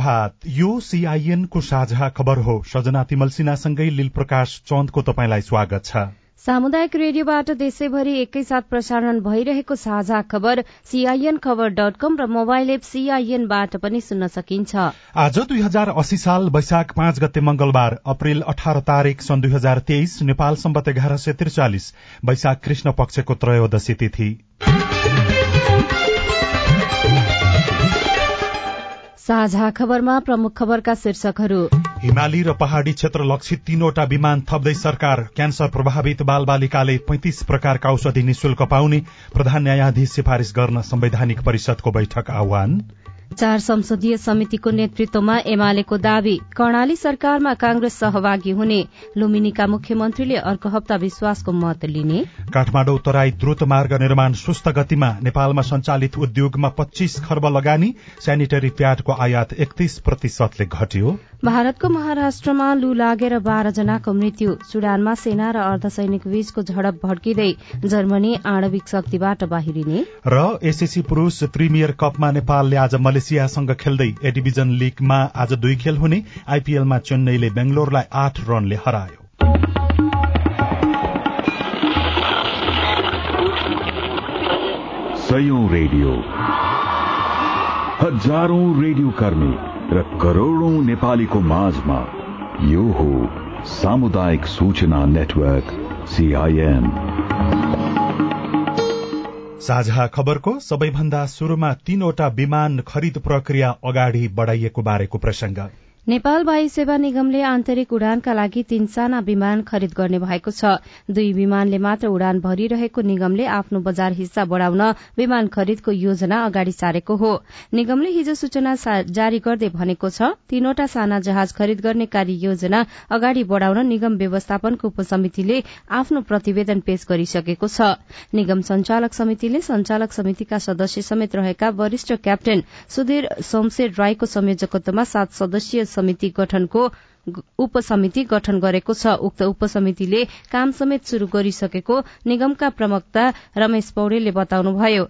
प्रभात यो सीआईएन को साझा खबर हो। सजना तिमल सिन्हासँगै लील प्रकाश चन्दको तपाईँलाई स्वागत छ। सामुदायिक रेडियोबाट देशैभरि एकैसाथ प्रसारण भइरहेको साझा खबर सीआईएन खबर डट कम र मोबाइल एप सीआईएनबाट पनि सुन्न सकिन्छ। आज दुई हजार अस्सी साल वैशाख पाँच गते मंगलबार अप्रेल अठार तारीक सन् दुई हजार तेइस नेपाल सम्बत एघार सय त्रिचालिस वैशाख कृष्ण पक्षको त्रयोदशी तिथि। साझा खबरमा प्रमुख खबरका शीर्षकहरू। हिमाली र पहाड़ी क्षेत्र लक्षित तीनवटा विमान थप्दै सरकार क्यान्सर प्रभावित बाल बालिकाले पैंतिस प्रकारका औषधि निशुल्क पाउने प्रधान न्यायाधीश सिफारिश गर्न संवैधानिक परिषदको बैठक आह्वान। चार संसदीय समितिको नेतृत्वमा एमालेको दावी कर्णाली सरकारमा कांग्रेस सहभागी हुने। लुम्बिनीका मुख्यमन्त्रीले अर्को हप्ता विश्वासको मत लिने। काठमाडौँ तराई द्रुत मार्ग निर्माण सुस्त गतिमा नेपालमा सञ्चालित उद्योगमा पच्चीस खर्ब लगानी सेनिटरी प्याडको आयात एकतीस प्रतिशतले घट्यो। भारतको महाराष्ट्रमा लू लागेर बाह्र जनाको मृत्यु सुडानमा सेना र अर्धसैनिक बीचको झडप भड्किँदै जर्मनी आणविक शक्तिबाट बाहिरिने। र एसएसी पुरूष प्रिमियर कपमा नेपालले आज मलेसियासँग खेल्दै ए डिभिजन लीगमा आज दुई खेल हुने। आइपीएलमा चेन्नईले बेंगलोरलाई आठ रनले हरायो। रेडियो। हजारौं रेडियो कर्मी। र करोड़ौं नेपालीको माझमा। यो हो सामुदायिक सूचना नेटवर्क सीआईएन साझा खबरको सबैभन्दा शुरूमा तीनवटा विमान खरिद प्रक्रिया अगाडि बढ़ाइएको बारेको प्रसंग नेपाल वायु सेवा निगमले आन्तरिक उडानका लागि तीन साना विमान खरिद गर्ने भएको छ। दुई विमानले मात्र उडान भरिरहेको निगमले आफ्नो बजार हिस्सा बढ़ाउन विमान खरिदको योजना अगाडि सारेको हो। निगमले हिजो सूचना जारी गर्दै भनेको छ तीनवटा साना जहाज खरिद गर्ने कार्य योजना अगाडि बढ़ाउन निगम व्यवस्थापनको उपसमितिले आफ्नो प्रतिवेदन पेश गरिसकेको छ। निगम संचालक समितिले संचालक समितिका सदस्य समेत रहेका वरिष्ठ क्याप्टेन सुधीर सोमशेर राईको संयोजकत्वमा सात सदस्यीय समिति गठनको उपसमिति गठन गरेको छ। उक्त उपसमितिले काम समेत शुरू गरिसकेको निगमका प्रवक्ता रमेश पौडेलले बताउनुभयो।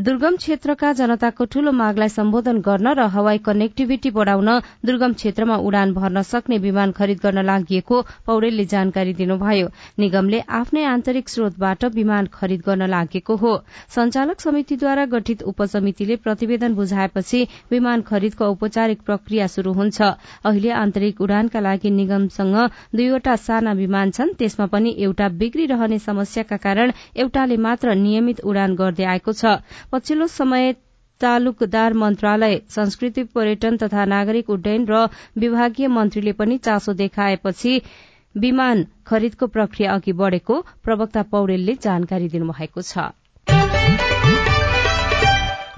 दुर्गम क्षेत्रका जनताको ठूलो मागलाई सम्बोधन गर्न र हवाई कनेक्टिभिटी बढ़ाउन दुर्गम क्षेत्रमा उडान भर्न सक्ने विमान खरिद गर्न लागि पौडेलले जानकारी दिनुभयो। निगमले आफ्नै आन्तरिक स्रोतबाट विमान खरिद गर्न लागेको हो। संचालक समितिद्वारा गठित उपसमितिले प्रतिवेदन बुझाएपछि विमान खरिदको औपचारिक प्रक्रिया शुरू हुन्छ। अहिले आन्तरिक उडान का लागि निगमसँग दुईवटा साना विमान छन्। त्यसमा पनि एउटा बिग्रिरहने समस्याका कारण एउटाले मात्र नियमित उडान गर्दै आएको छ। पछिल्लो समय तालुकदार मन्त्रालय संस्कृति पर्यटन तथा नागरिक उड्डयन र विभागीय मन्त्रीले पनि चासो देखाएपछि विमान खरिदको प्रक्रिया अघि बढ़ेको प्रवक्ता पौडेलले जानकारी दिनुभएको छ।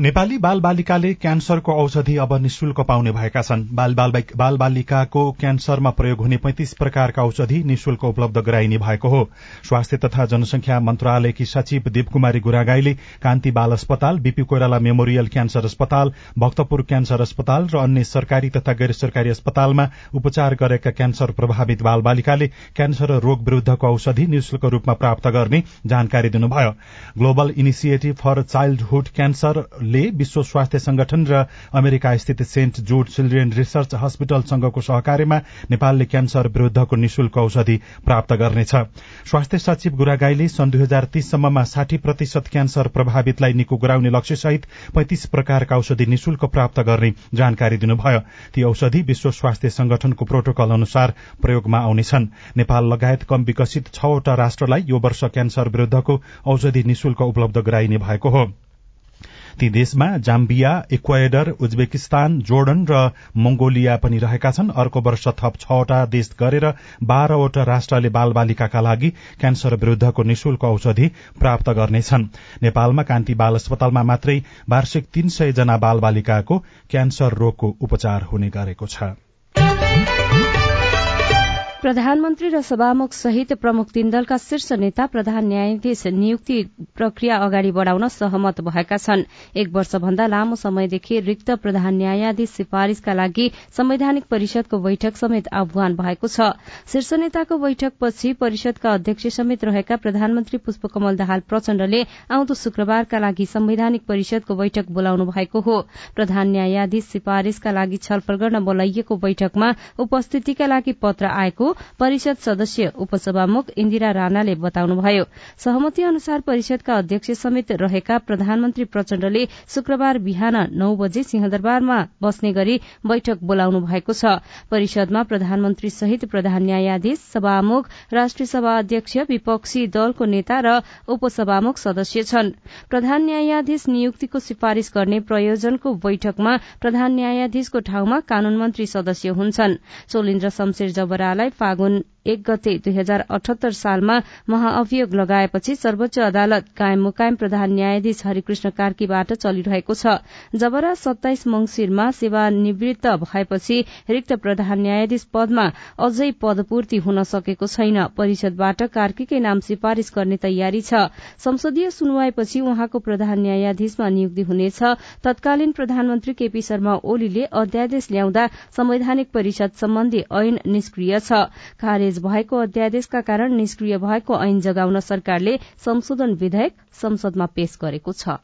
नेपाली बाल बालिकाले क्यान्सरको औषधि अब निशुल्क पाउने भएका छन्। बाल बालिकाको क्यान्सरमा प्रयोग हुने पैंतिस प्रकारका औषधि निशुल्क उपलब्ध गराइने भएको हो। स्वास्थ्य तथा जनसंख्या मन्त्रालयकी सचिव कुमारी गुरागाईले कान्ति बाल अस्पताल बीपी कोइराला मेमोरियल क्यान्सर अस्पताल भक्तपुर क्यान्सर अस्पताल र अन्य सरकारी तथा गैर सरकारी अस्पतालमा उपचार गरेका क्यान्सर प्रभावित बाल बालिकाले क्यान्सर रोग विरूद्धको औषधि निशुल्क रूपमा प्राप्त गर्ने जानकारी दिनुभयो। Global initiative for childhood cancer ले विश्व स्वास्थ्य संगठन र अमेरिका स्थित सेन्ट जोड चिल्ड्रेन रिसर्च हस्पिटलसँगको सहकार्यमा नेपालले क्यान्सर विरूद्धको निशुल्क औषधि प्राप्त गर्नेछ। स्वास्थ्य सचिव गुरागाईले सन् दुई हजार तीससम्ममा साठी प्रतिशत क्यान्सर प्रभावितलाई निको गराउने लक्ष्यसहित पैंतिस प्रकारका औषधि निशुल्क प्राप्त गर्ने जानकारी दिनुभयो। ती औषधि विश्व स्वास्थ्य संगठनको प्रोटोकल अनुसार प्रयोगमा आउनेछन्। नेपाल लगायत कम विकसित छवटा राष्ट्रलाई यो वर्ष क्यान्सर विरूद्धको औषधि निशुल्क उपलब्ध गराइने भएको हो। ती देशमा जाम्बिया इक्वाएडर उज्बेकिस्तान जोर्डन र मंगोलिया पनि रहेका छन्। अर्को वर्ष थप छवटा देश गरेर बाह्रवटा राष्ट्रले बाल बालिकाका लागि क्यान्सर विरूद्धको निशुल्क औषधि प्राप्त गर्नेछन्। नेपालमा कान्ति बाल अस्पतालमा मात्रै वार्षिक तीन सय जना बाल बालिकाको क्यान्सर रोगको उपचार हुने गरेको छ। प्रधानमन्त्री र सभामुख सहित प्रमुख तीन दलका शीर्ष नेता प्रधान न्यायाधीश नियुक्ति प्रक्रिया अगाडि बढ़ाउन सहमत भएका छन्। एक वर्षभन्दा लामो समयदेखि रिक्त प्रधान न्यायाधीश सिफारिशका लागि संवैधानिक परिषदको बैठक समेत आह्वान भएको छ। शीर्ष नेताको बैठकपछि परिषदका अध्यक्ष समेत रहेका प्रधानमन्त्री पुष्पकमल दाहाल प्रचण्डले आउँदो शुक्रबारका लागि संवैधानिक परिषदको बैठक बोलाउनु भएको हो। प्रधान न्यायाधीश सिफारिशका लागि छलफल गर्न बोलाइएको बैठकमा उपस्थितिका लागि पत्र आएको परिषद सदस्य उपसभामुख इन्दिरा राणाले बताउनुभयो। सहमति अनुसार परिषदका अध्यक्ष समेत रहेका प्रधानमन्त्री प्रचण्डले शुक्रबार बिहान नौ बजे सिंहदरबारमा बस्ने गरी बैठक बोलाउनु भएको छ। परिषदमा प्रधानमन्त्री सहित प्रधान न्यायाधीश सभामुख राष्ट्रिय सभा अध्यक्ष विपक्षी दलको नेता र उपसभामुख सदस्य छन्। प्रधान न्यायाधीश नियुक्तिको सिफारिश गर्ने प्रयोजनको बैठकमा प्रधान न्यायाधीशको ठाउँमा कानून मन्त्री सदस्य हुन्छन्। सोलिन्द्र शमशेर जबरालाई फागुन एक गते दुई हजार अठहत्तर सालमा महाअभियोग लगाएपछि सर्वोच्च अदालत कायम मुकायम प्रधान न्यायाधीश हरिकृष्ण कार्कीबाट चलिरहेको छ। जबरा सत्ताइस मंगिरमा सेवानिवृत्त भएपछि रिक्त प्रधान न्यायाधीश पदमा अझै पदपूर्ति हुन सकेको छैन। परिषदबाट कार्कीकै नाम सिफारिश गर्ने तयारी छ। संसदीय सुनवाईपछि उहाँको प्रधान न्यायाधीशमा नियुक्ति हुनेछ। तत्कालीन प्रधानमन्त्री केपी शर्मा ओलीले अध्यादेश ल्याउँदा संवैधानिक परिषद सम्बन्धी ऐन निष्क्रिय छ। खारेज भएको अध्यादेशका कारण निष्क्रिय भएको ऐन जगाउन सरकारले संशोधन विधेयक संसदमा पेश गरेको छ।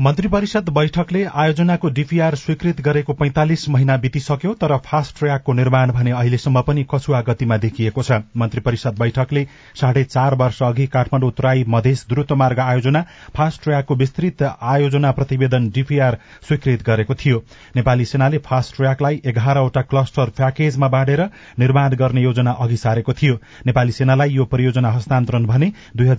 मन्त्री परिषद बैठकले आयोजनाको डीपीआर स्वीकृत गरेको पैंतालिस महिना बितिसक्यो तर फास्ट ट्र्याकको निर्माण भने अहिलेसम्म पनि कछुवा गतिमा देखिएको छ। मन्त्री परिषद बैठकले साढे चार वर्ष अघि काठमाडौँ तराई मधेस द्रुत मार्ग आयोजना फास्ट ट्र्याकको विस्तृत आयोजना प्रतिवेदन डीपीआर स्वीकृत गरेको थियो। नेपाली सेनाले फास्ट ट्र्याकलाई एघारवटा क्लस्टर प्याकेजमा बाँडेर निर्माण गर्ने योजना अघि सारेको थियो। नेपाली सेनालाई यो परियोजना हस्तान्तरण भने दुई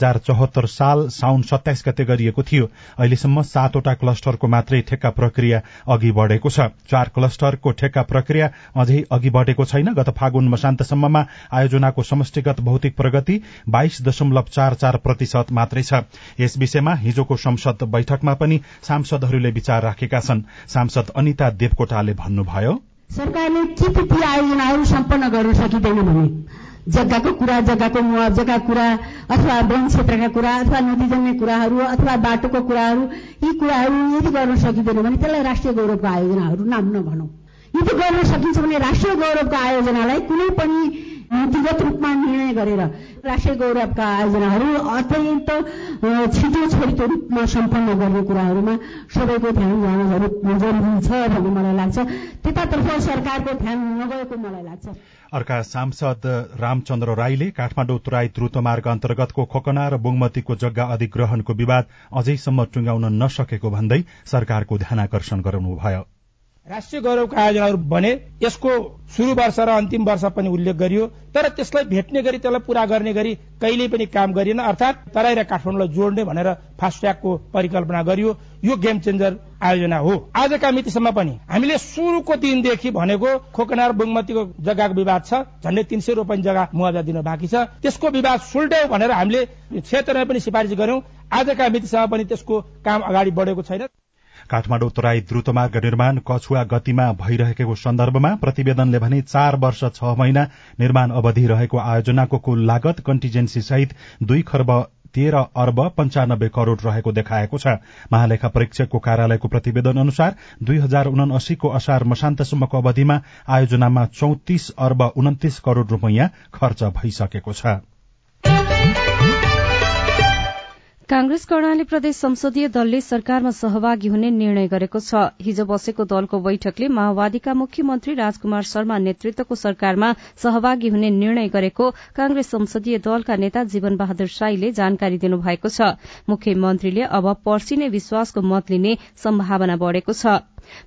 साल साउन सत्ताइस गते गरिएको थियो। अहिलेसम्म सात सातवटा क्लस्टरको मात्रै ठेक्का प्रक्रिया अघि बढ़ेको छ। चार क्लस्टरको ठेक्का प्रक्रिया अझै अघि बढ़ेको छैन। गत फागुन मसान्तसम्ममा आयोजनाको समष्टिगत भौतिक प्रगति बाइस दशमलव चार चार प्रतिशत मात्रै छ। यस विषयमा हिजोको संसद बैठकमा पनि सांसदहरूले विचार राखेका छन्। सांसद अनिता देवकोटाले भन्नुभयो सरकारले टिपिपी आयोजनाहरू सम्पन्न गर्न सकिँदैन भने? जग्गाको कुरा जग्गाको मुआवजाका कुरा अथवा वन क्षेत्रका कुरा अथवा नदीजन्य कुराहरू अथवा बाटोको कुराहरू यी कुराहरू यदि गर्न सकिँदैन भने त्यसलाई राष्ट्रिय गौरवको आयोजनाहरू नाम नभनौँ। यदि गर्न सकिन्छ भने राष्ट्रिय गौरवको आयोजनालाई कुनै पनि नीतिगत रूपमा निर्णय गरेर राष्ट्रिय गौरवका आयोजनाहरू अत्यन्त छिटो रूपमा सम्पन्न गर्ने कुराहरूमा सबैको ध्यान जान जरुरी छ भन्ने मलाई लाग्छ। त्यतातर्फ सरकारको ध्यान नगएको मलाई लाग्छ। अर्का सांसद रामचन्द्र राईले काठमाडौँ तुराई द्रुत मार्ग अन्तर्गतको खोकना र बुङमतीको जग्गा अधिग्रहणको विवाद अझैसम्म टुङ्गाउन नसकेको भन्दै सरकारको ध्यानकर्षण गराउनुभयो। राष्ट्रिय गौरवका आयोजनाहरू बने यसको शुरू वर्ष र अन्तिम वर्ष पनि उल्लेख गरियो तर त्यसलाई भेट्ने गरी त्यसलाई पूरा गर्ने गरी कहिल्यै पनि काम गरिएन अर्थात् तराई र काठमाडौँलाई जोड्ने भनेर फास्ट्यागको परिकल्पना गरियो। यो गेम चेन्जर आयोजना हो। आजका मितिसम्म पनि हामीले सुरुको दिनदेखि भनेको खोकना र बुङमतीको जग्गाको विवाद छ झन्डै तीन सय रोपनी जग्गा मुआवजा दिन बाँकी छ। त्यसको विवाद सुल्ट्याउ भनेर हामीले क्षेत्रमा पनि सिफारिस गर्यौं आजका मितिसम्म पनि त्यसको काम अगाडि बढेको छैन। काठमाडौँ तराई द्रुतमार्ग निर्माण कछुवा गतिमा भइरहेको सन्दर्भमा प्रतिवेदनले भने चार वर्ष छ महिना निर्माण अवधि रहेको आयोजनाको कुल लागत कन्टिजेन्सी सहित दुई खर्ब तेह्र अर्ब पञ्चानब्बे करोड़ रहेको देखाएको छ। महालेखा परीक्षकको कार्यालयको प्रतिवेदन अनुसार दुई हजार उनासीको असार मसान्तसम्मको अवधिमा आयोजनामा चौतिस अर्ब उन्तिस करोड़ रूपियाँ खर्च भइसकेको छ। कांग्रेस कर्णाली प्रदेश संसदीय दलले सरकारमा सहभागी हुने निर्णय गरेको छ। हिजो बसेको दलको बैठकले माओवादीका मुख्यमन्त्री राजकुमार शर्मा नेतृत्वको सरकारमा सहभागी हुने निर्णय गरेको कांग्रेस संसदीय दलका नेता जीवन बहादुर साईले जानकारी दिनुभएको छ। मुख्यमन्त्रीले अब पर्सिने विश्वासको मत लिने सम्भावना बढ़ेको छ।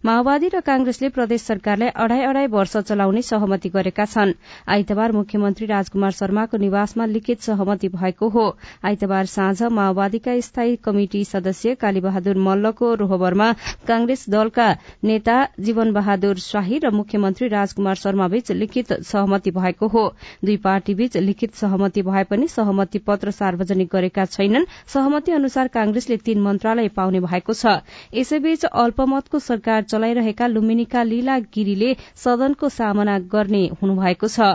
माओवादी र कांग्रेसले प्रदेश सरकारलाई अढ़ाई अढ़ाई वर्ष चलाउने सहमति गरेका छन्। आइतबार मुख्यमन्त्री राजकुमार शर्माको निवासमा लिखित सहमति भएको हो। आइतबार साँझ माओवादीका स्थायी कमिटि सदस्य कालीबहादुर मल्लको रोहबरमा कांग्रेस दलका नेता जीवन बहादुर शाही र मुख्यमन्त्री राजकुमार शर्मा बीच लिखित सहमति भएको हो। दुई पार्टी बीच लिखित सहमति भए पनि सहमति पत्र सार्वजनिक गरेका छैनन्। सहमति अनुसार कांग्रेसले तीन मन्त्रालय पाउने भएको छ। यसैबीच अल्पमतको सरकार चलाइरहेका लुम्बिनीका लीला गिरीले सदनको सामना गर्ने हुनुभएको छ।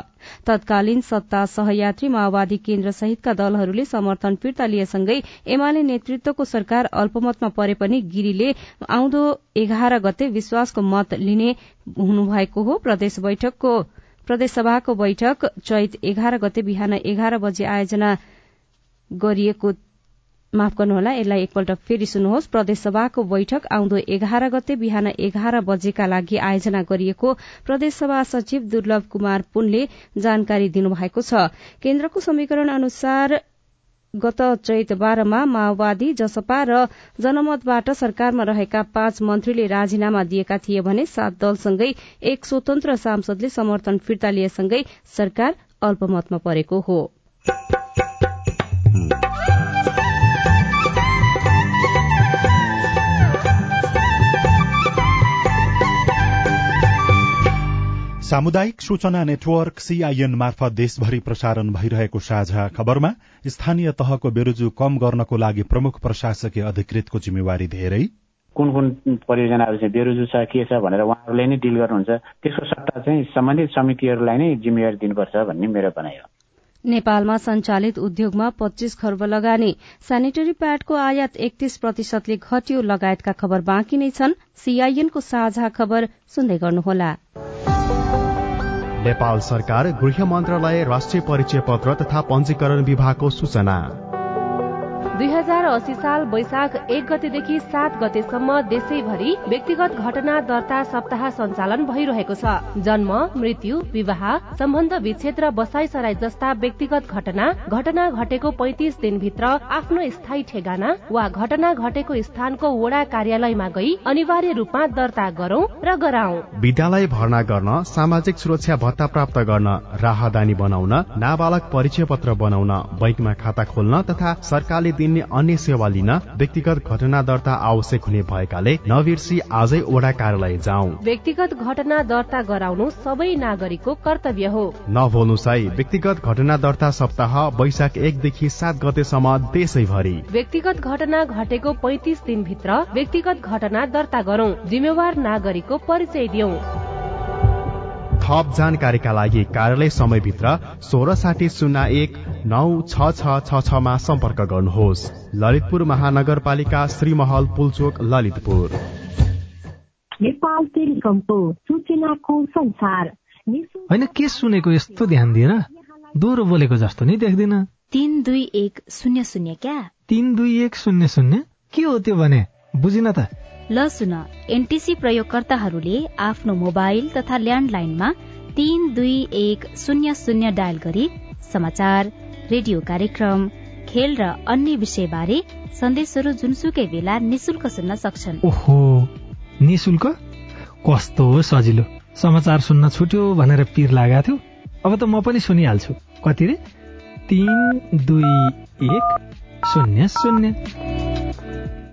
तत्कालीन सत्ता सहयात्री माओवादी केन्द्र सहितका दलहरूले समर्थन फिर्ता लिएसँगै एमाले नेतृत्वको सरकार अल्पमतमा परे पनि गिरीले आउँदो एघार गते विश्वासको मत लिने हुनुभएको हो। प्रदेश बैठकको प्रदेशसभाको बैठक चैत एघार गते बिहान एघार बजे आयोजना गरिएको माफ गर्नुहोला यसलाई एकपल्ट फेरि सुन्नुहोस्। प्रदेशसभाको बैठक आउँदो एघार गते बिहान एघार बजेका लागि आयोजना गरिएको प्रदेशसभा सचिव दुर्लभ कुमार पुनले जानकारी दिनुभएको छ। केन्द्रको समीकरण अनुसार गत चैत बाह्रमा माओवादी जसपा र जनमतबाट सरकारमा रहेका पाँच मन्त्रीले राजीनामा दिएका थिए भने सात दलसँगै एक स्वतन्त्र सांसदले समर्थन फिर्ता लिएसँगै सरकार अल्पमतमा परेको हो। सामुदायिक सूचना नेटवर्क सीआईएन मार्फत देशभरि प्रसारण भइरहेको साझा खबरमा स्थानीय तहको बेरोजु कम गर्नको लागि प्रमुख प्रशासकीय अधिकृतको जिम्मेवारी धेरै। कुन कुन परियोजनाहरू चाहिँ बेरोजु छ के छ भनेर उहाँहरूले नै डिल गर्नुहुन्छ। त्यसको सट्टा चाहिँ सम्बन्धित समितिहरूलाई नै जिम्मेवारी दिनुपर्छ भन्ने मेरो भनाइ हो। नेपालमा सञ्चालित उद्योगमा पच्चीस खर्ब लगानी सेनिटरी प्याडको आयात एकतीस प्रतिशतले घट्यो लगायतका खबर बाँकी नै छन्। सीआईएनको साझा खबर सुन्दै गर्नुहोला। नेपाल सरकार गृह मन्त्रालय राष्ट्रिय परिचय पत्र तथा पञ्जीकरण विभागको सूचना। दुई हजार अस्सी साल वैशाख एक गतेदेखि सात गतेसम्म देशैभरि व्यक्तिगत घटना दर्ता सप्ताह सञ्चालन भइरहेको छ। जन्म मृत्यु विवाह सम्बन्ध विच्छेद र बसाई सराई जस्ता व्यक्तिगत घटना घटना घटेको पैतिस दिनभित्र आफ्नो स्थायी ठेगाना वा घटना घटेको स्थानको वडा कार्यालयमा गई अनिवार्य रूपमा दर्ता गरौं र गराउ विद्यालय भर्ना गर्न सामाजिक सुरक्षा भत्ता प्राप्त गर्न राहदानी बनाउन नाबालक परिचय पत्र बनाउन बैंकमा खाता खोल्न तथा सरकारले दिने अन्य सेवा लिन व्यक्तिगत घटना दर्ता आवश्यक हुने भएकाले नबिर्सी आजै ओडा कार्यालय जाउँ। व्यक्तिगत घटना दर्ता गराउनु सबै नागरिकको कर्तव्य हो। नभोल्नु साई व्यक्तिगत घटना दर्ता सप्ताह वैशाख एकदेखि सात गतेसम्म देशैभरि। व्यक्तिगत घटना घटेको पैतिस दिनभित्र व्यक्तिगत घटना दर्ता गरौं। जिम्मेवार नागरिकको परिचय दिउँ थप जानकारीका लागि कार्यालय समयभित्र सोह्र साठी शून्य एक नौ छ छ छ छमा सम्पर्क गर्नुहोस्। ललितपुर महानगरपालिका श्रीमहल पुलचोक ललितपुर। नेपाल टेलिकमको सूचनाको संसार। होइन के सुनेको यस्तो ध्यान दिएर दोहोरो बोलेको जस्तो नि देख्दिन। तिन दुई एक शून्य शून्य क्या? तिन दुई एक शून्य शून्य? के हो त्यो भने? बुझिन त। ल सुन। एनटिसी प्रयोगकर्ताहरूले आफ्नो मोबाइल तथा ल्यान्डलाइनमा तीन दुई एक शून्य शून्य डायल गरी समाचार रेडियो कार्यक्रम खेल र अन्य विषयबारे सन्देशहरू जुनसुकै बेला निशुल्क सुन्न सक्छन्। ओहो निशुल्क? कस्तो सजिलो। समाचार सुन्न छुट्यो भनेर पिर लागेको थियो। अब त म पनि सुनिहाल्छु। कति रे? तिन दुई एक शून्य शून्य।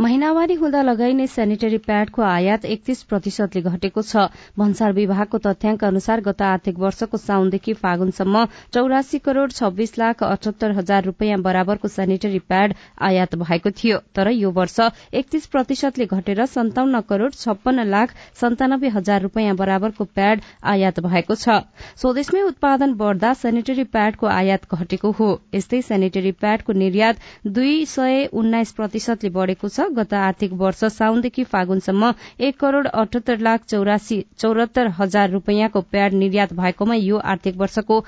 महिनावारी हुँदा लगाइने सेनिटरी प्याडको आयात एकतीस प्रतिशतले घटेको छ। भन्सार विभागको तथ्याङ्क अनुसार गत आर्थिक वर्षको साउनदेखि फागुनसम्म चौरासी करोड़ छब्बीस लाख अठहत्तर हजार रूपियाँ बराबरको सेनिटरी प्याड आयात भएको थियो। तर यो वर्ष एकतीस प्रतिशतले घटेर सन्ताउन्न करोड़ छप्पन्न लाख सन्तानब्बे हजार रूपियाँ बराबरको प्याड आयात भएको छ। स्वदेशमै उत्पादन बढ़दा सेनिटरी प्याडको आयात घटेको हो। यस्तै सेनिटरी प्याडको निर्यात दुई सय उन्नाइस प्रतिशतले बढ़ेको छ। गत आर्थिक वर्ष साउनदेखि फागुनसम्म एक करोड़ अठहत्तर लाख चौरासी चौरात्तर हजार रूपियाँको प्याड निर्यात भएकोमा यो आर्थिक वर्षको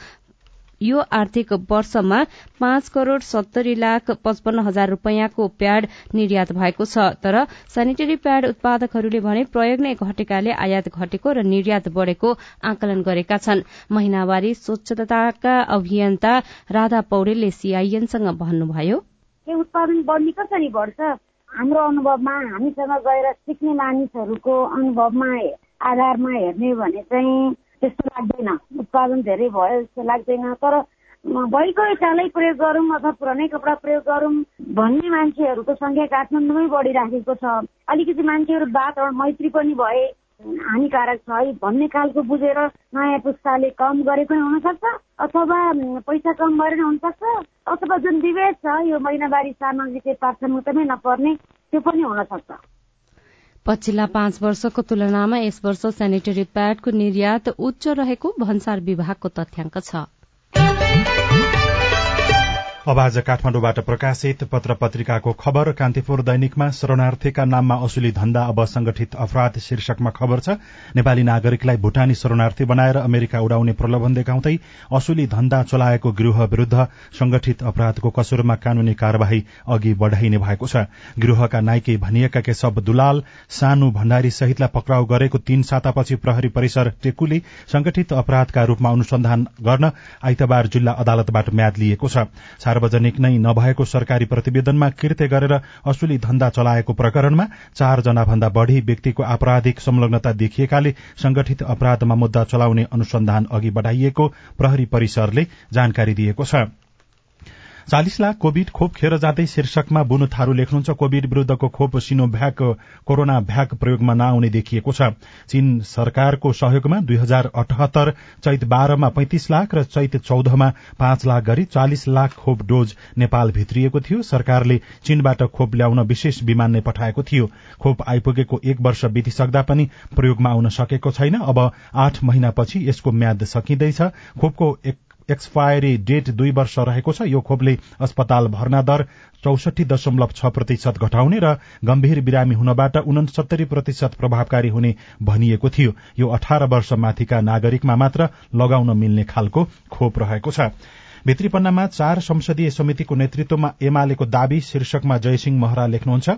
यो आर्थिक वर्षमा पाँच करोड़ सत्तरी लाख पचपन्न हजार रूपियाँको प्याड निर्यात भएको छ। तर सेनिटरी प्याड उत्पादकहरूले भने प्रयोग नै घटेकाले आयात घटेको र निर्यात बढ़ेको आकलन गरेका छन्। महिनावारी स्वच्छताका अभियन्ता राधा पौडेलले सीआईएनसँग भन्नुभयो। उत्पादन बढ्ने कसरी बढ्छ हाम्रो अनुभवमा हामीसँग गएर सिक्ने मानिसहरूको अनुभवमा आधारमा हेर्ने भने चाहिँ त्यस्तो लाग्दैन। उत्पादन धेरै भयो जस्तो लाग्दैन। तर भइगयो चालै प्रयोग गरौँ अथवा पुरानै कपडा प्रयोग गरौँ भन्ने मान्छेहरूको संख्या काठमाडौँमै बढिराखेको छ। अलिकति मान्छेहरू बात मैत्री पनि भए हानिकारक छ है भन्ने खालको बुझेर नयाँ पुस्ताले कम गरे पनि हुनसक्छ अथवा पैसा कम गरेर हुनसक्छ अथवा जुन विभेद छ यो महिनावारी सामग्री प्राथमिकतामै नपर्ने त्यो पनि हुनसक्छ। पछिल्ला पाँच वर्षको तुलनामा यस वर्ष सेनिटरी प्याडको निर्यात उच्च रहेको भन्सार विभागको तथ्याङ्क छ। अब आज काठमाडौँबाट प्रकाशित पत्र पत्रिकाको खबर कान्तिपुर दैनिकमा शरणार्थीका नाममा असुली धन्दा अब संगठित अपराध शीर्षकमा खबर छ। नेपाली नागरिकलाई भूटानी शरणार्थी बनाएर अमेरिका उडाउने प्रलोभन देखाउँदै असुली धन्दा चलाएको गृह विरूद्ध संगठित अपराधको कसुरमा कानूनी कार्यवाही अघि बढ़ाइने भएको छ। गृहका नाइके भनिएका केशव दुलाल सानु भण्डारी सहितलाई पक्राउ गरेको तीन सातापछि प्रहरी परिसर टेकुले संगठित अपराधका रूपमा अनुसन्धान गर्न आइतबार जिल्ला अदालतबाट म्याद लिएको छ। सार्वजनिक नै नभएको सरकारी प्रतिवेदनमा कृत्य गरेर असुली धन्दा चलाएको प्रकरणमा चारजना भन्दा बढ़ी व्यक्तिको आपराधिक संलग्नता देखिएकाले संगठित अपराधमा मुद्दा चलाउने अनुसन्धान अघि बढ़ाइएको प्रहरी परिसरले जानकारी दिएको छ। चालिस लाख कोविड खोप खेर जाँदै शीर्षकमा बुनु थारू लेख्नुहुन्छ कोविड विरूद्धको खोप सिनोभ्याक कोरोना भ्याक प्रयोगमा नआउने देखिएको छ। चीन सरकारको सहयोगमा दुई हजार अठहत्तर चैत बाह्रमा पैंतिस लाख र चैत चौधमा पाँच लाख गरी चालिस लाख खोप डोज नेपाल भित्रिएको थियो। सरकारले चीनबाट खोप ल्याउन विशेष विमान नै पठाएको थियो। खोप आइपुगेको एक वर्ष बितिसक्दा पनि प्रयोगमा आउन सकेको छैन। अब आठ महिनापछि यसको म्याद सकिँदैछ। खोपको एक्सपायरी डेट दुई वर्ष रहेको छ। यो खोपले अस्पताल भर्ना दर चौसठी दशमलव छ प्रतिशत घटाउने र गम्भीर बिरामी हुनबाट उनसत्तरी प्रतिशत प्रभावकारी हुने भनिएको थियो। यो अठार वर्ष माथिका नागरिकमा मात्र लगाउन मिल्ने खालको खोप रहेको छ। भित्रीपन्नामा चार संसदीय समितिको नेतृत्वमा एमालेको दावी शीर्षकमा जयसिंह महरा लेख्नुहुन्छ।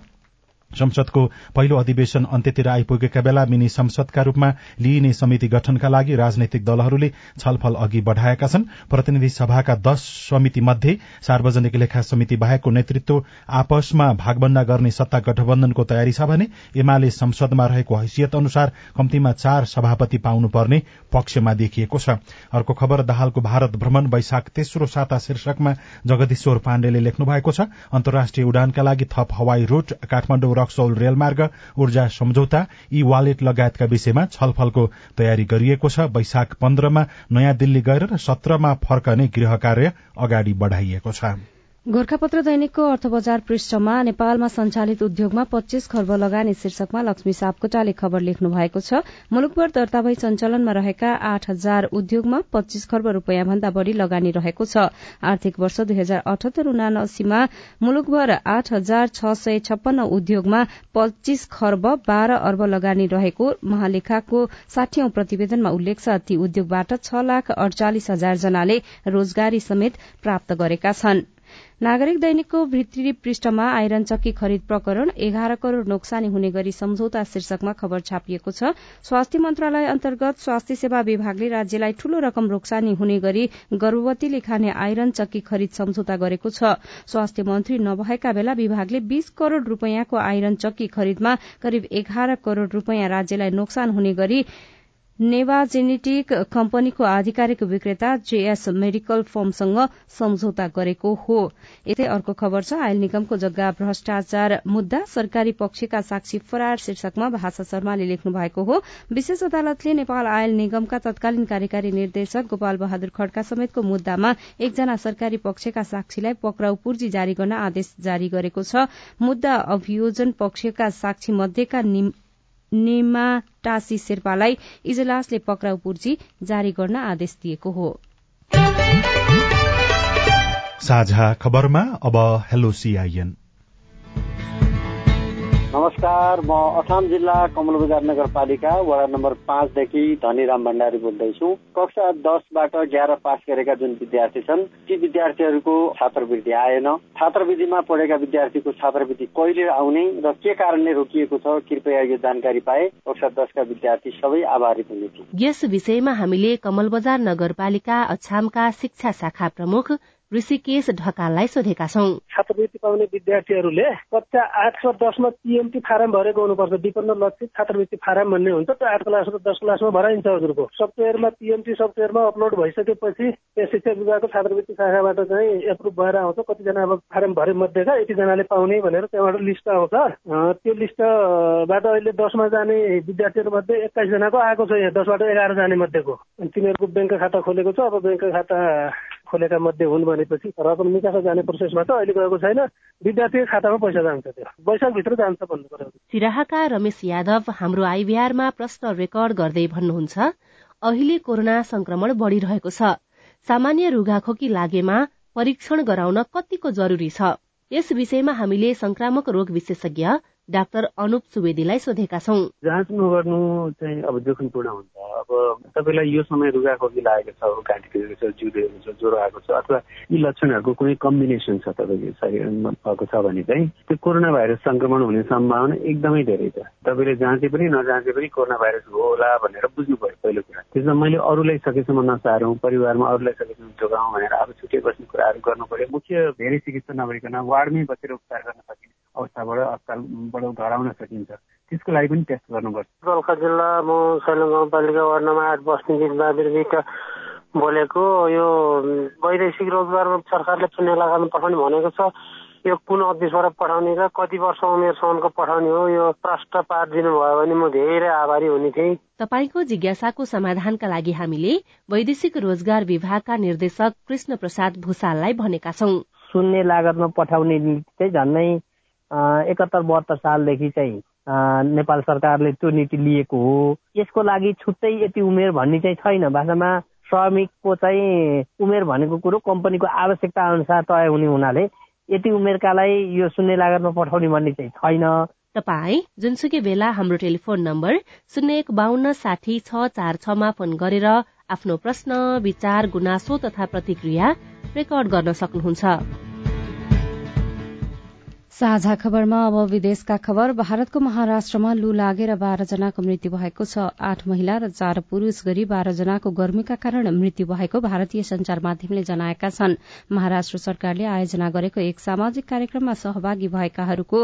संसदको पहिलो अधिवेशन अन्त्यतिर आइपुगेका बेला मिनी संसदका रूपमा लिइने समिति गठनका लागि राजनैतिक दलहरूले छलफल अघि बढ़ाएका छन्। प्रतिनिधि सभाका दश समिति मध्ये सार्वजनिक लेखा समिति बाहेकको नेतृत्व आपसमा भागभण्डा गर्ने सत्ता गठबन्धनको तयारी छ भने एमाले संसदमा रहेको हैसियत अनुसार कम्तीमा चार सभापति पाउनुपर्ने पक्षमा देखिएको छ। अर्को खबर दाहालको भारत भ्रमण वैशाख तेस्रो साता शीर्षकमा जगदीश्वर पाण्डेले लेख्नु भएको छ। अन्तर्राष्ट्रिय उडानका लागि थप हवाई रूट काठमाडौँ रक्सौल रेलमार्ग ऊर्जा सम्झौता ई वालेट लगायतका विषयमा छलफलको तयारी गरिएको छ। वैशाख पन्ध्रमा नयाँ दिल्ली गएर र सत्रमा फर्कने गृह कार्य अगाडि बढ़ाइएको छ। गोर्खापत्र दैनिकको अर्थ बजार पृष्ठमा नेपालमा सञ्चालित उद्योगमा पच्चीस खर्ब लगानी शीर्षकमा लक्ष्मी सापकोटाले खबर लेख्नु भएको छ। मुलुकभर दर्ता भई सञ्चालनमा रहेका आठ हजार उद्योगमा पच्चीस खर्ब रूपियाँ भन्दा बढ़ी लगानी रहेको छ। आर्थिक वर्ष दुई हजार अठहत्तर उनासीमा मुलुकभर आठ हजार छ सय छप्पन्न उद्योगमा पच्चीस खर्ब बाह्र अर्ब लगानी रहेको महालेखाको साठीऔं प्रतिवेदनमा उल्लेख छ। ती उद्योगबाट छ लाख अडचालिस हजार जनाले रोजगारी समेत प्राप्त गरेका छनृ। नागरिक दैनिकको भित्री पृष्ठमा आइरन चक्की खरिद प्रकरण एघार करोड़ नोक्सानी हुने गरी सम्झौता शीर्षकमा खबर छापिएको छ। स्वास्थ्य मन्त्रालय अन्तर्गत स्वास्थ्य सेवा विभागले राज्यलाई ठूलो रकम नोक्सानी हुने गरी गर्भवतीले खाने आइरन चक्की खरिद सम्झौता गरेको छ। स्वास्थ्य मन्त्री नभएका बेला विभागले बीस करोड़ रूपियाँको आइरन चक्की खरिदमा करिब एघार करोड़ रूपियाँ राज्यलाई नोक्सान हुने गरी नेवा जेनेटिक कम्पनीको आधिकारिक विक्रेता जेएस मेडिकल फर्मसँग सम्झौता गरेको हो। यतै अर्को खबर छ आयल निगमको जग्गा भ्रष्टाचार मुद्दा सरकारी पक्षका साक्षी फरार शीर्षकमा भाषा शर्माले लेख्नु भएको हो। विशेष अदालतले नेपाल आयल निगमका तत्कालीन कार्यकारी निर्देशक गोपाल बहादुर खड्का समेतको मुद्दामा एकजना सरकारी पक्षका साक्षीलाई पक्राउ पूर्जी जारी गर्न आदेश जारी गरेको छ। मुद्दा अभियोजन पक्षका साक्षी मध्येका निमा टासी शेर्पालाई इजलासले पक्राउ पूर्जी जारी गर्न आदेश दिएको हो। साझा खबरमा अब हेलो सीआईएन। नमस्कार म अछाम जिल्ला कमल बजार नगरपालिका वडा नम्बर पाँचदेखि धनीराम भण्डारी बोल्दैछु। कक्षा दसबाट एघार पास गरेका जुन विद्यार्थी छन् ती विद्यार्थीहरूको छात्रवृत्ति आएन। छात्रवृत्तिमा पढेका विद्यार्थीको छात्रवृत्ति कहिले आउने र के कारणले रोकिएको छ कृपया यो जानकारी पाए। कक्षा दसका विद्यार्थी सबै आभारित हुने थिए यस विषयमा हामीले कमल बजार नगरपालिका अछामका शिक्षा शाखा प्रमुख ऋषिकेश ढकाललाई सोधेका छौँ। छात्रवृत्ति पाउने विद्यार्थीहरूले कक्षा आठ र दसमा पिएमटी फारम भरेको हुनुपर्छ। विपन्न लक्षित छात्रवृत्ति फारम भन्ने हुन्छ। त्यो आठ क्लास र दस क्लासमा भराइन्छ हजुरको। सफ्टवेयरमा पिएमटी सफ्टवेयरमा अपलोड भइसकेपछि त्यहाँ शिक्षा विभागको छात्रवृत्ति शाखाबाट चाहिँ एप्रुभ भएर आउँछ। कतिजना अब फारम भरे मध्येका यतिजनाले पाउने भनेर त्यहाँबाट लिस्ट आउँछ। त्यो लिस्टबाट अहिले दसमा जाने विद्यार्थीहरू मध्ये एक्काइसजनाको आएको छ। यहाँ दसबाट एघार जाने मध्येको। तिनीहरूको ब्याङ्क खाता खोलेको छ। अब ब्याङ्क खाता खोलेका मध्ये हुन् भनेपछि रकम निकास जाने प्रोसेसमा त अहिले गएको छैन। विद्यार्थीको खातामा पैसा जान्छ त्यो। वैशाखभित्र जान्छ भन्नु पर्यो। सिराहाका रमेश यादव हाम्रो आइभीआरमा प्रश्न रेकर्ड गर्दै भन्नुहुन्छ अहिले कोरोना संक्रमण बढ़िरहेको छ। सामान्य रुगाखोकी लागेमा परीक्षण गराउन कतिको जरूरी छ? यस विषयमा हामीले संक्रामक रोग विशेषज्ञ डाक्टर अनुप सुवेदीलाई सोधेका छौँ। जाँच नगर्नु चाहिँ अब जोखिमपूर्ण हुन्छ। अब तपाईँलाई यो समय रुगाखोकी लागेको छ घाँटी दुखेको छ जिउ छ ज्वरो आएको छ अथवा यी लक्षणहरूको कुनै कम्बिनेसन छ तपाईँको शरीरमा भएको छ भने चाहिँ त्यो कोरोना भाइरस संक्रमण हुने सम्भावना एकदमै धेरै छ। तपाईँले जाँचे पनि नजाँचे पनि कोरोना भाइरस होला भनेर बुझ्नु पर्यो पहिलो कुरा। त्यसमा मैले अरूलाई सकेसम्म नसारौँ परिवारमा अरूलाई सकेसम्म जोगाउँ भनेर अब छुट्टै बस्ने कुराहरू गर्नु पर्यो मुख्य धेरै चिकित्सा नभइकन वार्डमै बसेर उपचार गर्न सकिने अवस्थाबाट अस्पतालबाट गराउन सकिन्छ। त्यसको लागि पनि टेस्ट गर्नुपर्छ। दोलखा जिल्ला म सैलङ गाउँपालिका वार्ड नम्बर आठ बस्ने बहादुर विक बोलेको। यो वैदेशिक रोजगारमा सरकारले चुने लगानी पठाउने भनेको छ। यो कुन अफिसबाट पठाउने र कति वर्ष उमेरसम्मको पठाउने हो यो प्रष्ट पारिदिनु भयो भने म धेरै आभारी हुने थिएँ। तपाईँको जिज्ञासाको समाधानका लागि हामीले वैदेशिक रोजगार विभागका निर्देशक कृष्ण प्रसाद भूषाललाई भनेका छौँ। शून्य लागतमा पठाउने नीति चाहिँ झन्नै एकहत्तर बहत्तर सालदेखि चाहिँ नेपाल सरकारले त्यो नीति लिएको हो। यसको लागि छुट्टै यति उमेर भन्ने चाहिँ छैन। भाषामा श्रमिकको चाहिँ उमेर भनेको कुरो कम्पनीको आवश्यकता अनुसार तय हुने हुनाले यति उमेरकालाई यो शून्य लागतमा पठाउने भन्ने चाहिँ छैन। तपाई जुनसुकै बेला हाम्रो टेलिफोन नम्बर शून्य एक बान्न साठी छ चार छमा फोन गरेर आफ्नो प्रश्न विचार गुनासो तथा प्रतिक्रिया रेकर्ड गर्न सक्नुहुन्छ। साझा खबरमा अब विदेशका खबर। भारतको महाराष्ट्रमा लू लागेर बाह्र जनाको मृत्यु भएको छ। आठ महिला र चार पुरूष गरी बाह्र जनाको गर्मीका कारण मृत्यु भएको भारतीय संचार माध्यमले जनाएका छन्। महाराष्ट्र सरकारले आयोजना गरेको एक सामाजिक कार्यक्रममा सहभागी भएकाहरूको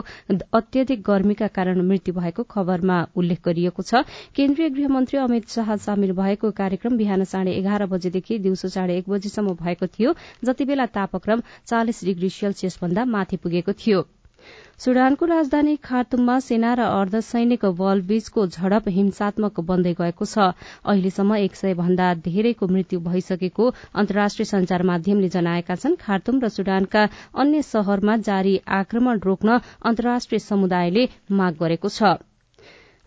अत्यधिक गर्मीका कारण मृत्यु भएको खबरमा उल्लेख गरिएको छ। केन्द्रीय गृहमन्त्री अमित शाह सामेल भएको कार्यक्रम बिहान साढे एघार बजेदेखि दिउँसो साढे एक बजेसम्म भएको थियो। जति बेला तापक्रम चालिस डिग्री सेल्सियस भन्दा माथि पुगेको थियो। सुडानको राजधानी खार्तुममा सेना र अर्धसैनिक बल बीचको झडप हिंसात्मक बन्दै गएको छ। अहिलेसम्म एक सय भन्दा धेरैको मृत्यु भइसकेको अन्तर्राष्ट्रिय संचार माध्यमले जनाएका छन् खार्तुम र सुडानका अन्य शहरमा जारी आक्रमण रोक्न अन्तर्राष्ट्रिय समुदायले माग गरेको छ।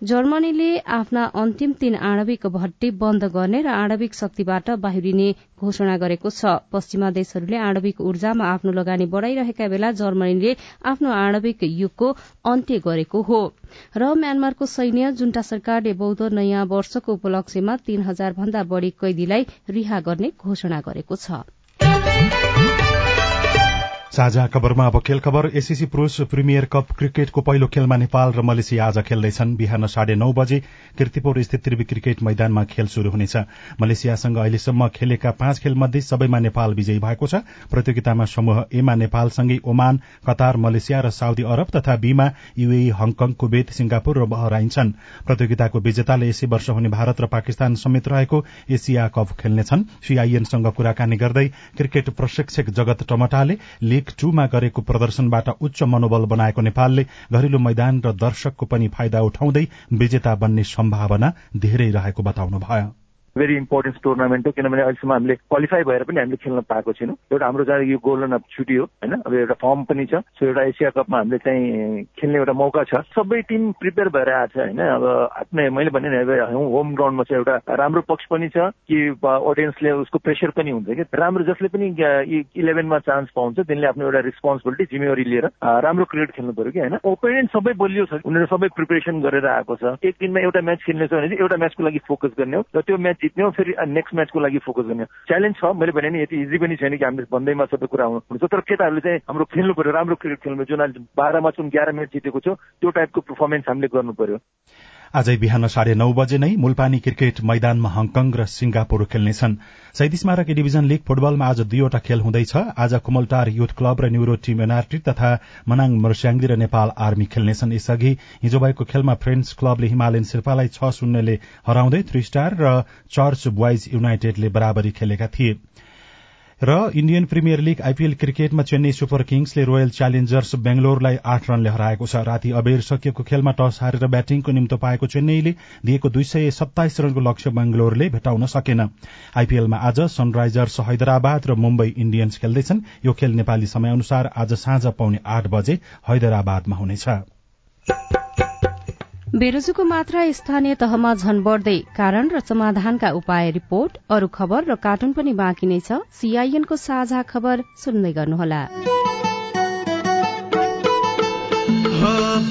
जर्मनीले आफ्ना अन्तिम तीन आणविक भट्टी बन्द गर्ने र आणविक शक्तिबाट बाहिरिने घोषणा गरेको छ। पश्चिमा देशहरूले आणविक ऊर्जामा आफ्नो लगानी बढ़ाइरहेका बेला जर्मनीले आफ्नो आणविक युगको अन्त्य गरेको हो। र म्यानमारको सैन्य जुन्टा सरकारले बौद्ध नयाँ वर्षको उपलक्ष्यमा तीन हजार भन्दा बढ़ी कैदीलाई रिहा गर्ने घोषणा गरेको छ। साझा खबरमा अब खेल खबर। एसीसी पुरूष प्रिमियर कप क्रिकेटको पहिलो खेलमा नेपाल र मलेसिया आज खेल्दैछन्। बिहान साढे नौ बजे किर्तिपुर स्थित त्रिवी क्रिकेट मैदानमा खेल शुरू हुनेछ। मलेसियासँग अहिलेसम्म खेलेका पाँच खेलमध्ये सबैमा नेपाल विजयी भएको छ। प्रतियोगितामा समूह एमा नेपालसँगै ओमान कतार मलेसिया र साउदी अरब तथा बीमा युएई हङकङ कुवेत सिंगापुर र बहराइन छन्। प्रतियोगिताको विजेताले यसै वर्ष हुने भारत र पाकिस्तान समेत रहेको एसिया कप खेल्नेछन्। सीआईएनसँग कुराकानी गर्दै क्रिकेट प्रशिक्षक जगत टमटाले लीग टूमा गरेको प्रदर्शनबाट उच्च मनोबल बनाएको नेपालले घरेलु मैदान र दर्शकको पनि फाइदा उठाउँदै विजेता बन्ने सम्भावना धेरै रहेको बताउनुभयो। भेरी इम्पोर्टेन्ट टुर्नामेन्ट हो किनभने अहिलेसम्म हामीले क्वालिफाई भएर पनि हामीले खेल्न पाएको छैनौँ। एउटा हाम्रो चाहिँ यो गोल्डन अप छुट्टी हो होइन? अब एउटा फर्म पनि छ। सो एउटा एसिया कपमा हामीले चाहिँ खेल्ने एउटा मौका छ। सबै टिम प्रिपेयर भएर आएको छ होइन? अब आफ्नै मैले भने होम ग्राउन्डमा चाहिँ एउटा राम्रो पक्ष पनि छ कि अडियन्सले उसको प्रेसर पनि हुन्छ कि? राम्रो जसले पनि इलेभेनमा चान्स पाउँछ त्यसले आफ्नो एउटा रेस्पोन्सिबिलिटी जिम्मेवारी लिएर राम्रो क्रिकेट खेल्नु पर्यो कि होइन? ओपोनेन्ट सबै बलियो छ। उनीहरू सबै प्रिपेरेसन गरेर आएको छ। एक दिनमा एउटा म्याच खेल्ने छ भने चाहिँ एउटा म्याचको लागि फोकस गर्ने हो। र त्यो म्याच जित्ने हो फेरि नेक्स्ट म्याचको लागि फोकस गर्ने च्यालेन्ज छ मैले भने नि यति इजी पनि छैन कि हामीले भन्दैमा सबै कुरा हुन्छ। तर केटाहरूले चाहिँ हाम्रो खेल्नु पर्यो राम्रो क्रिकेट खेल्नु जुन अहिले बाह्रमा जुन एघार म्याच जितेको छ त्यो टाइपको पर्फर्मेन्स हामीले गर्नु पर्यो आजै बिहान साढे नौ बजे नै मुलपानी क्रिकेट मैदानमा हङकङ र सिंगापुर खेल्नेछन्। शहीद स्मारक डिभिजन लीग फुटबलमा आज दुईवटा खेल हुँदैछ। आज कुमलटार युथ क्लब र न्युरो टीम एनआरटी तथा मनाङ मर्स्याङ्दी र नेपाल आर्मी खेल्नेछन्। यसअघि हिजो भएको खेलमा फ्रेन्ड्स क्लबले हिमालयन शेर्पालाई छ शून्यले हराउँदै थ्री स्टार र चर्च बोइज युनाइटेडले बराबरी खेलेका थिए। र इण्डियन प्रिमियर लीग आइपीएल क्रिकेटमा चेन्नई सुपर किङ्सले रोयल च्यालेन्जर्स बेंगलोरलाई आठ रनले हराएको छ। राति अबेर सकिएको खेलमा टस हारेर ब्याटिङको निम्तो पाएको चेन्नईले दिएको दुई सय सत्ताइस रनको लक्ष्य बेंगलोरले भेटाउन सकेन। आइपीएलमा आज सनराइजर्स हैदराबाद र मुम्बई इण्डियन्स खेल्दैछन्। यो खेल नेपाली समय अनुसार आज साँझ पाउने आठ बजे हैदराबादमा हुनेछ। बेरोजुको मात्रा स्थानीय तहमा झन बढ्दै कारण र समाधानका उपाय रिपोर्ट अरू खबर र कार्टुन पनि बाँकी नै छ। सीआईएनको साझा खबर सुन्दै गर्नुहोला।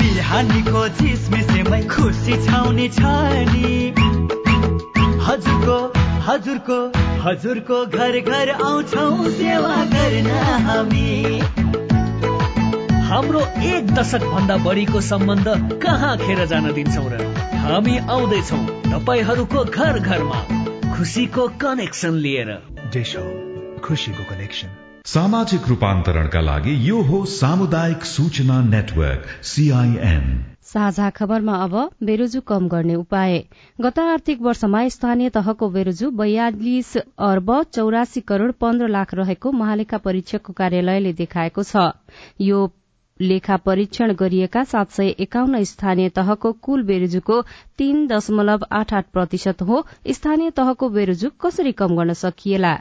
बिहानीको झिसमिसेमै खुसी छाउने छ नि हजुरको हजुरको हजुरको घर घर आउँछौ सेवा गर्न हामी। हाम्रो एक दशक भन्दा बढीको सम्बन्ध कहाँ खेर जान दिन्छौ र? हामी आउँदैछौ तपाईँहरूको घर घरमा खुसीको कनेक्सन लिएर। खुसीको कनेक्सन सामाजिक रूपान्तरणका लागि यो हो सामुदायिक सूचना नेटवर्क सीआईएन साझा खबरमा अब बेरोजु कम गर्ने उपाय। गत आर्थिक वर्षमा स्थानीय तहको बेरोजु बयालिस अर्ब चौरासी करोड़ पन्ध्र लाख रहेको महालेखा परीक्षकको कार्यालयले देखाएको छ। यो लेखा परीक्षण गरिएका सात सय एकाउन्न स्थानीय तहको कुल बेरोजुको तीन दशमलव आठ आठ प्रतिशत हो। स्थानीय तहको बेरोजु कसरी कम गर्न सकिएला?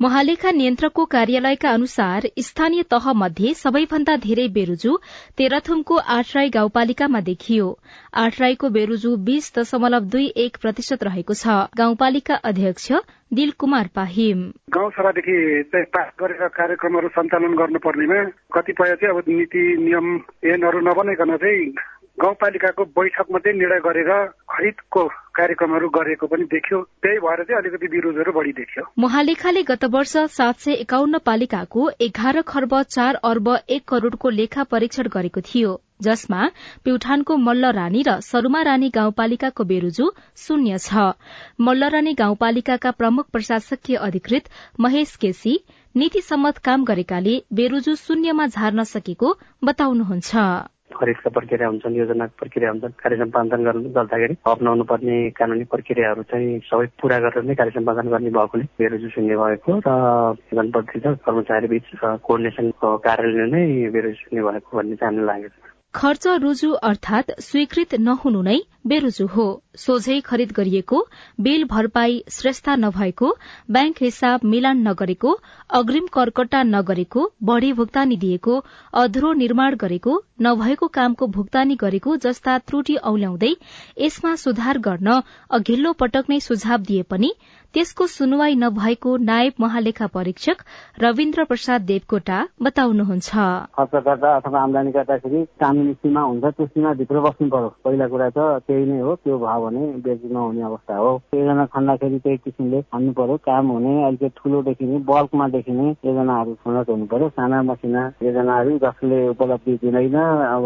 महालेखा नियन्त्रकको कार्यालयका अनुसार स्थानीय तह मध्ये सबैभन्दा धेरै बेरुजु तेह्रथुमको आठराई गाउँपालिकामा देखियो। आठराईको बेरुजु बीस दशमलव दुई एक प्रतिशत रहेको छ। गाउँपालिका अध्यक्ष दिल कुमार पाहिम। गाउँसभादेखि चाहिँ पास गरेका कार्यक्रमहरू सञ्चालन गर्नुपर्नेमा कतिपय चाहिँ अब नीति नियम ऐनहरू नबनाइकन चाहिँ गाउँपालिकाको बैठक मात्रै निर्णय गरेर खरिदको कार्यक्रमहरू गरेको पनि देखियो। त्यही भएर चाहिँ अलिकति विरोधहरू बढी देखियो। महालेखाले गत वर्ष सात सय एकाउन्न पालिकाको एघार खर्ब चार अर्ब एक करोड़को लेखा परीक्षण गरेको थियो जसमा प्युठानको मल्लरानी र सरूमा रानी गाउँपालिकाको बेरुजु शून्य छ। मल्लरानी गाउँपालिकाका प्रमुख प्रशासकीय अधिकृत महेश केसी नीति सम्मत काम गरेकाले बेरुजु शून्यमा झार्न सकेको बताउनुहुन्छ। खरिदका प्रक्रिया हुन्छन् योजनाको प्रक्रिया हुन्छन् कार्य सम्पादन गर्नु गर्दाखेरि अप्नाउनु पर्ने कानुनी प्रक्रियाहरू चाहिँ सबै पूरा गरेर नै कार्य सम्पादन गर्ने भएकोले बेरोजु शून्य भएको र जनप्रतिनिधि कर्मचारी बीच कोर्डिनेसनको कार्यालय नै बेरोजु शून्य भएको भन्ने चाहिँ हामीलाई लागेको छ। खर्च रुजु अर्थात स्वीकृत नहुनु नै बेरुजु हो। सोझै खरिद गरिएको बिल भरपाई श्रेष्ठता नभएको ब्याङ्क हिसाब मिलान नगरेको अग्रिम करकट्टा नगरेको बढ़ी भुक्तानी दिएको अधुरो निर्माण गरेको नभएको कामको भुक्तानी गरेको जस्ता त्रुटि औल्याउँदै यसमा सुधार गर्न अघिल्लो पटक नै सुझाव दिए पनि त्यसको सुनवाई नभएको नायब महालेखा परीक्षक रविन्द्र प्रसाद देवकोटा बताउनुहुन्छ। खर्च गर्दा अथवा आमदानी गर्दाखेरि कानुनी सीमा हुन्छ त्यो सीमाभित्र बस्नु पर्यो। पहिला कुरा त त्यही नै हो त्यो भयो भने बेची नहुने अवस्था हो। योजना खन्दाखेरि त्यही किसिमले खन्नु पर्यो काम हुने अलिकति ठुलो देखिने बल्कमा देखिने योजनाहरू छनौट हुनु पर्यो। साना मसिना योजनाहरू जसले उपलब्धि दिँदैन अब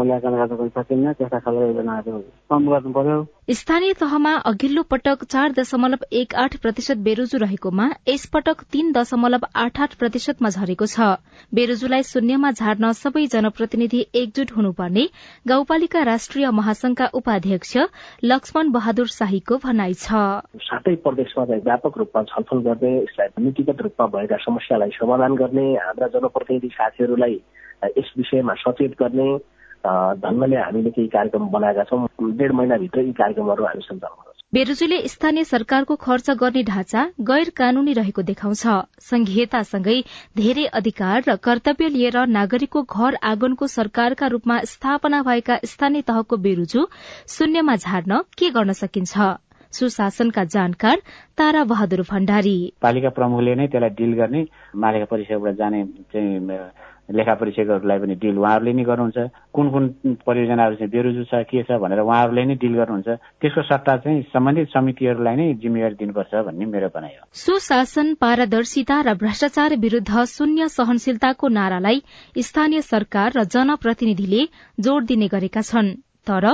मूल्याङ्कन गर्न पनि सकिन्न त्यस्ता खालको योजनाहरू कम गर्नु पर्यो। स्थानीय तहमा अघिल्लो पटक चार दशमलव एक आठ प्रतिशत बेरोजु रहेकोमा यसपटक तीन दशमलव आठ आठ प्रतिशतमा झरेको छ। बेरोजुलाई शून्यमा झार्न सबै जनप्रतिनिधि एकजुट हुनुपर्ने गाउँपालिका राष्ट्रिय महासंघका उपाध्यक्ष लक्ष्मण बहादुर शाहीको भनाइ छ। सातै प्रदेशमा व्यापक रूपमा छलफल गर्दै यसलाई नीतिगत रूपमा भएका समस्यालाई समाधान गर्ने हाम्रा जनप्रतिनिधि साथीहरूलाई यस विषयमा सचेत गर्ने ढङ्गले हामीले केही कार्यक्रम बनाएका छौँ। डेढ महिनाभित्र यी कार्यक्रमहरू हामी सञ्चालन बेरुजुले स्थानीय सरकारको खर्च गर्ने ढाँचा गैर कानूनी रहेको देखाउँछ। संघीयतासँगै धेरै अधिकार र कर्तव्य लिएर नागरिकको घर आँगनको सरकारका रूपमा स्थापना भएका स्थानीय तहको बेरुजु शून्यमा झार्न के गर्न सकिन्छ? सुशासनका जानकार तारा बहादुर भण्डारी। पालिका प्रमुखले नै त्यसलाई डिल गर्ने मालिका परिषदबाट जाने चाहिँ लेखा परीक्षकहरूलाई पनि डिल उहाँहरूले नै गर्नुहुन्छ। कुन कुन परियोजनाहरू चाहिँ बेरुजु छ के छ भनेर उहाँहरूले नै डिल गर्नुहुन्छ। त्यसको सट्टा चाहिँ सम्बन्धित समितिहरूलाई नै जिम्मेवारी दिनुपर्छ भन्ने मेरो भनाइ हो। सुशासन पारदर्शिता र भ्रष्टाचार विरूद्ध शून्य सहनशीलताको नारालाई स्थानीय सरकार र जनप्रतिनिधिले जोड़ दिने गरेका छन्। तर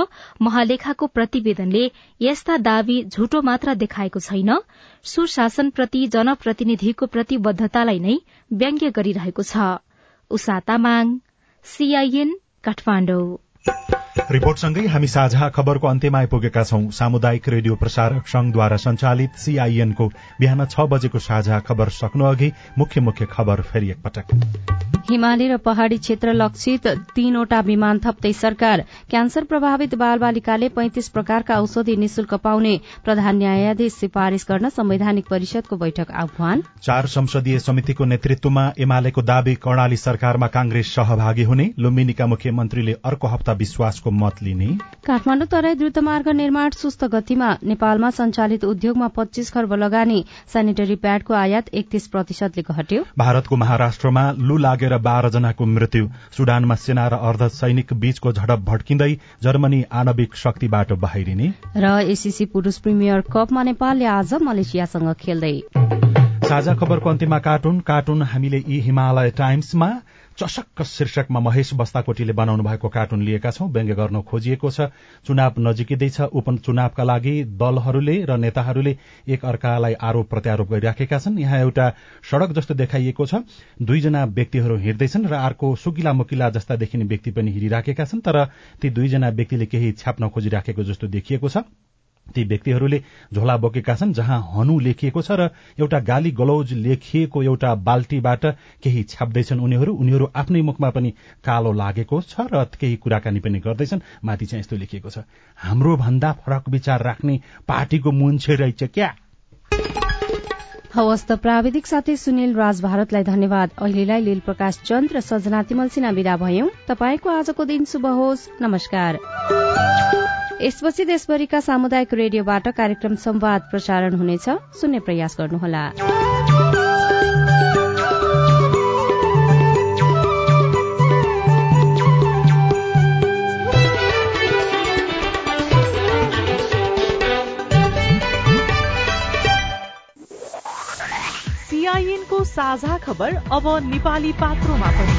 महालेखाको प्रतिवेदनले यस्ता दावी झुटो मात्र देखाएको छैन। सुशासनप्रति जनप्रतिनिधिको प्रतिबद्धतालाई नै व्यङ्ग्य गरिरहेको छ। उषा तामाङ सीआईएन काठमाडौँ। रिपोर्टसँगै हामी साझा खबरको अन्त्यमा आइपुगेका छौं। सामुदायिक रेडियो प्रसारक संघद्वारा संचालित सीआईएनको बिहान छ बजेको साझा खबर सक्नु अघि मुख्य मुख्य खबर फेरि एकपटक। हिमाली र पहाड़ी क्षेत्र लक्षित तीनवटा विमान थप्दै सरकार क्यान्सर प्रभावित बाल बालिकाले पैंतिस प्रकारका औषधि निशुल्क पाउने प्रधान न्यायाधीश सिफारिश गर्न संवैधानिक परिषदको बैठक आह्वान। चार संसदीय समितिको नेतृत्वमा एमालेको दावी कर्णाली सरकारमा कांग्रेस सहभागी हुने। लुम्बिनीका मुख्यमन्त्रीले अर्को हप्ता विश्वासको मत लिने। काठमाडौँ तराई द्रुतमार्ग निर्माण सुस्त गतिमा नेपालमा सञ्चालित उद्योगमा पच्चीस खर्ब लगानी सेनिटरी प्याडको आयात एकतीस प्रतिशतले घट्यो। भारतको महाराष्ट्रमा लू लागेर बाह्र जनाको मृत्यु। सुडानमा सेना र अर्ध सैनिक बीचको झडप भड्किँदै जर्मनी आणविक शक्तिबाट बाहिरिने। र एसीसी पुरूष प्रिमियर कपमा नेपालले आज मलेसियासँग खेल्दै। साझा खबरको अन्त्यमा कार्टुन। कार्टुन हामीले यी हिमालय टाइम्समा चशक्क शीर्षकमा महेश बस्ताकोटीले बनाउनु भएको कार्टुन लिएका छौं। व्यङ्ग्य गर्न खोजिएको छ। चुनाव नजिकिँदैछ। उपचुनावका लागि दलहरूले र नेताहरूले एक अर्कालाई आरोप प्रत्यारोप गरिराखेका छन्। यहाँ एउटा सड़क जस्तो देखाइएको छ। दुईजना व्यक्तिहरू हिँड्दैछन् र अर्को सुकिला मुकिला जस्ता देखिने व्यक्ति पनि हिँडिराखेका छन् तर ती दुईजना व्यक्तिले केही छ्याप्न खोजिराखेको जस्तो देखिएको छ। ती व्यक्तिहरूले झोला बोकेका छन् जहाँ हनु लेखिएको छ र एउटा गाली गलौज लेखिएको एउटा बाल्टीबाट केही छाप्दैछन् उनीहरू। उनीहरू आफ्नै मुखमा पनि कालो लागेको छ र केही कुराकानी पनि गर्दैछन्। माथि चाहिँ यस्तो लेखिएको छ हाम्रो भन्दा फरक विचार राख्ने पार्टीको मुन्छे रहेछ क्या? हवस् त प्राविधिक साथी सुनिल राज भारतलाई धन्यवाद। अहिलेलाई लील प्रकाश चन्द र सजना तिमल सिन्हा विदा भयौं। तपाईँको आजको दिन शुभ होस्। नमस्कार। यसपछि देशभरिका सामुदायिक रेडियोबाट कार्यक्रम संवाद प्रसारण हुनेछ। सुन्ने प्रयास गर्नुहोला। साझा खबर अब नेपाली पात्रोमा पनि।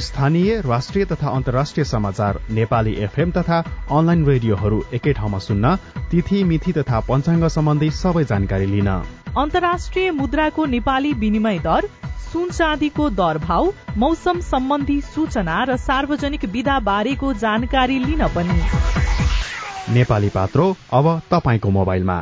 स्थानीय राष्ट्रिय तथा अन्तर्राष्ट्रिय समाचार नेपाली एफएम तथा अनलाइन रेडियोहरू एकै ठाउँमा सुन्न तिथि मिथि तथा पञ्चाङ्ग सम्बन्धी सबै जानकारी लिन। अन्तर्राष्ट्रिय मुद्राको नेपाली विनिमय दर सुन चाँदीको दर भाव मौसम सम्बन्धी सूचना र सार्वजनिक विधा बारेको जानकारी लिन पनि। नेपाली पात्रो अब तपाईँको मोबाइलमा।